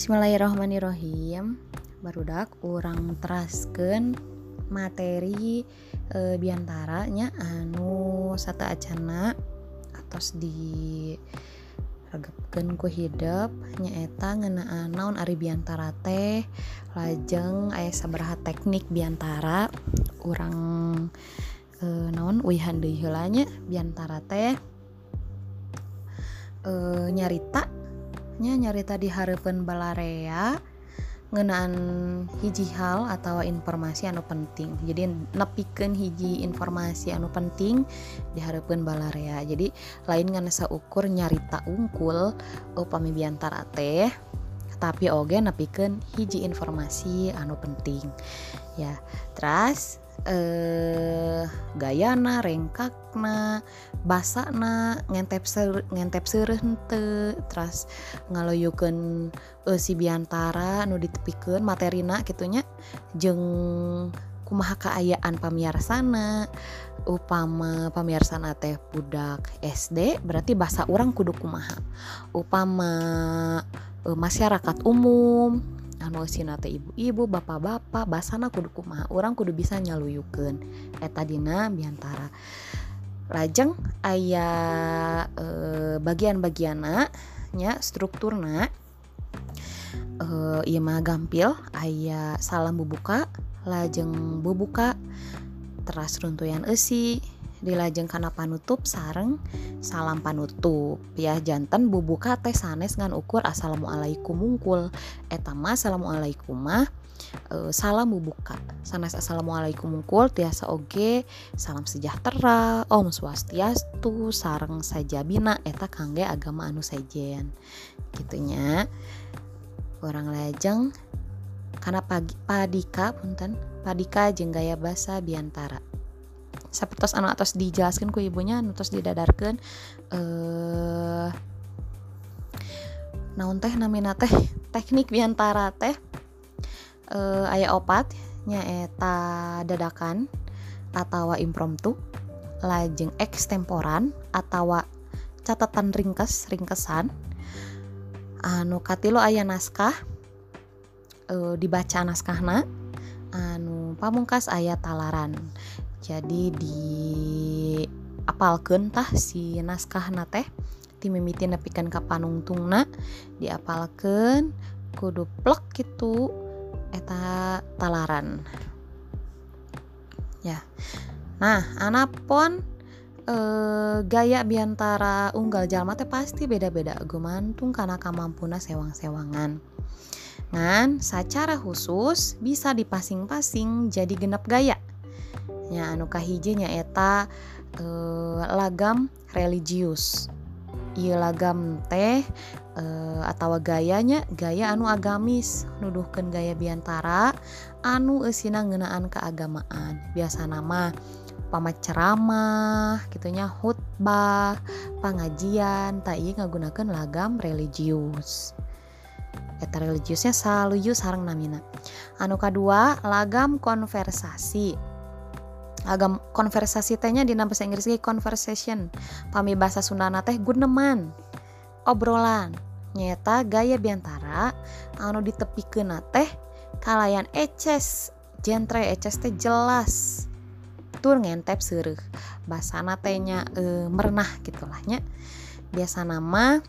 Bismillahirrahmanirrahim. Barudak orang terasken materi e, biantaranya anu satu acana atau di regepkeun ku hidup nyaeta ngeunaan naon ari biantara teh lajeng aya sabaraha teknik biantara. Urang e, naon uihan deui heula nya biantara teh e, nyarita nya nyarita di harapan balarea ngenaan hiji hal atau informasi anu penting. Jadi nepikan hiji informasi anu penting di harapan balarea. Jadi lain ngan ukur nyarita unggul upami biantara teh tapi oge nepikan hiji informasi anu penting. Ya terus eh gayana rengkakna basakna ngentep ser, ngentep sereh hente terus ngaloyukeun uh, si biantara nu ditepikeun materina gitunya jeng kumaha keayaan pamiarsana? Upama pamiarsana teh budak SD berarti bahasa orang kudu kumaha? Upama uh, masyarakat umum anu sinate ibu-ibu bapak-bapak basana kudu kumaha orang kudu bisa nyaluyukeun. Eta dina biantara lajeng ayah e, bagian-bagiana nya strukturna e, iya mah gampil ayah salam bubuka lajeng bubuka teras runtuyan esi dilajeng karena panutup sareng salam panutup. Ya jantan bubuka teh sanes ngan ukur assalamualaikum mungkul. Etama assalamualaikum mah. E, salam bubuka sanes assalamualaikum mungkul. Tiasa oge salam sejahtera. Om swastiastu sareng saja bina. Eta kangge agama anu sejen. Gitunya orang lajeng karena pagi padika punten. Padika jeng gaya basa biantara seperti anu atas dijelaskan ku ibunya anu terus didadarkan eh naon teh namina teh? Teknik biantara teh eh aya opat nyaeta dadakan atau impromptu lajeng ekstemporan atau catatan ringkes ringkesan. Anu katilo ayah naskah e, dibaca naskahna anu pamungkas ayat talaran jadi di apalkan tah si naskah teh timimiti nepikan ka panungtungna diapalkan kudu plek gitu eta talaran. Ya. Nah anapun e, gaya biantara unggal jalma teh pasti beda-beda. Gumantung karena kemampuna sewang-sewangan. Ngan secara khusus bisa dipasing-pasing jadi genep gaya nya anu kahiji eta eh, lagam religius. Iya lagam teh eh, atau gayanya gaya anu agamis. Nuduhkan gaya biantara anu esina ngenaan keagamaan. Biasa nama pamat ceramah gitunya khutbah pengajian tak iya ngagunakan lagam religius. Eta religiusnya selalu sarang namina. Anu kedua lagam konversasi agam konversasi tehnya di bahasa Inggris conversation. Pami bahasa Sunda teh guneman. Obrolan. Nyata gaya biantara anu ditepikeun teh kalayan eces. Jentre eces teh jelas. Tur ngentep seureuk basana tehnya e, merenah gitulahnya biasa nama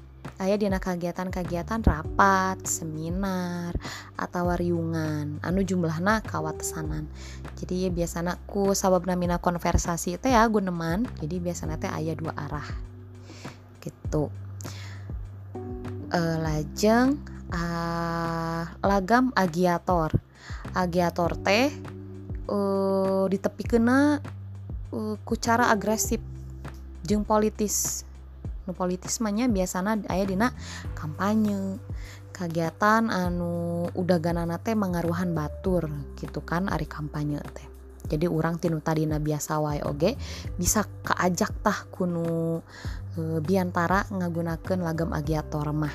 ayah dina kegiatan-kegiatan rapat seminar atau riungan anu jumlahna kawatesanan jadi ya biasanya ku sabab namina konversasi teh ya guneman jadi biasanya teh ayah dua arah. Gitu. E, lajeng uh, lagam agiator. Agiator teh uh, tepi kena uh, ku cara agresif jeng politis nu politismanya biasanya ayah dina kampanye. Kegiatan anu udah ganana teh mengaruhan batur gitu kan ari kampanye teh. Jadi orang tinu tadina biasa wae oge bisa keajak tah kunu e, biantara ngagunakan lagam agiator mah.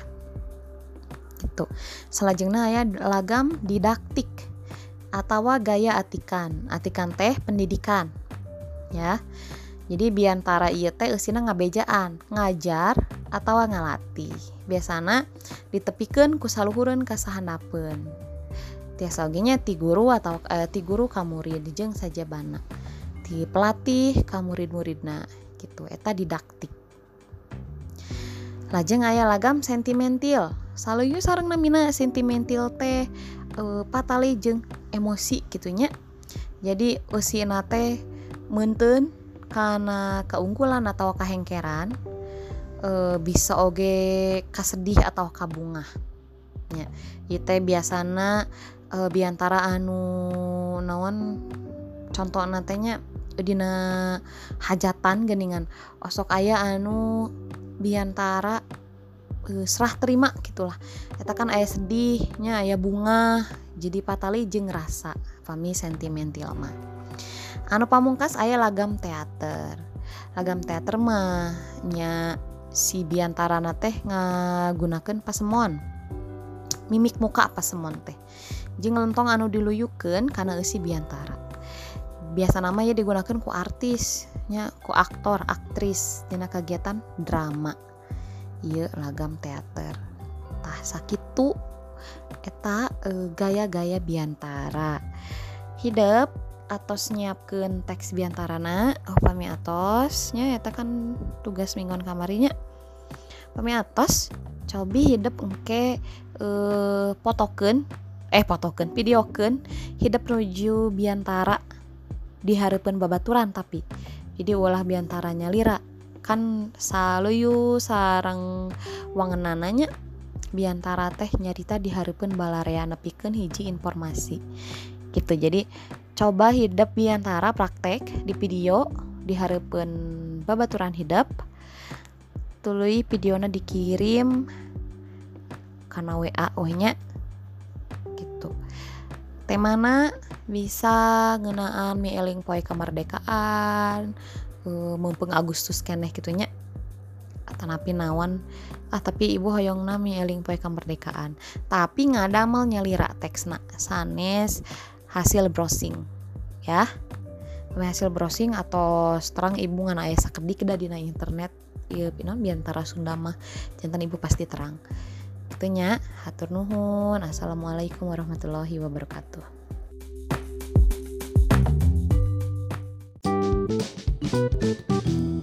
Gitu. Selajengnya ya lagam didaktik atau gaya atikan. Atikan teh pendidikan ya jadi biantara iya teh usina ngabejaan ngajar atau ngalatih. Biasanya ditepikan ku saluhureun ka sahandapeun tiasa ogenya ti guru atau eh, ti guru ka murid jeung saja bana ti pelatih ka murid-muridna gitu. Eta didaktik. Lajeng aya lagam sentimental selalu sarang namina sentimental teh uh, patali jeung emosi gitunya. Jadi usia teh menten karena keunggulan atau kehengkeran e, bisa oge kasedih atau kabungah. Ya itu biasanya e, biantara anu naon contoh nantinya dina hajatan geningan osok ayah anu biantara e, serah terima gitulah. Kita kan ayah sedihnya ayah bunga jadi patali jeng rasa fami sentimental mah anu pamungkas ayah lagam teater. Lagam teater mah nya si biantara teh ngagunakan pasemon. Mimik muka pasemon teh. Jeng lentong anu diluyukan karena isi biantara. Biasa nama ya digunakan ku artisnya ku aktor aktris dina kegiatan drama. Iya lagam teater. Tah sakit tuh eta e, gaya-gaya biantara. Hidup atos nyiapkan teks biantarana oh pami atosnya eta kan tugas mingguan kamarinya. Pami atos cobi hidup engke e, potoken eh potoken videoken hidup menuju biantara di harapan babaturan tapi. Jadi ulah biantaranya lira. Kan saluyu sarang wangenananya biantara teh nyarita diharapkan balarea nepikan hiji informasi. Gitu jadi coba hidup biantara praktek di video diharapkan babaturan hidup tului videonya dikirim karena WA nya gitu. Temana bisa ngenaan eling poe kemerdekaan uh, mumpung Agustus keneh gitunya. Tanapi nawan ah tapi ibu hoyong nami eling poe kemerdekaan. Tapi ngadamel nyelira teksna. Sanes hasil browsing ya. Hasil browsing atau terang ibu ngan ayah sakedik dah dina internet iya pina biantara Sunda mah jantan ibu pasti terang. Itunya hatur nuhun. Assalamualaikum warahmatullahi wabarakatuh. thank you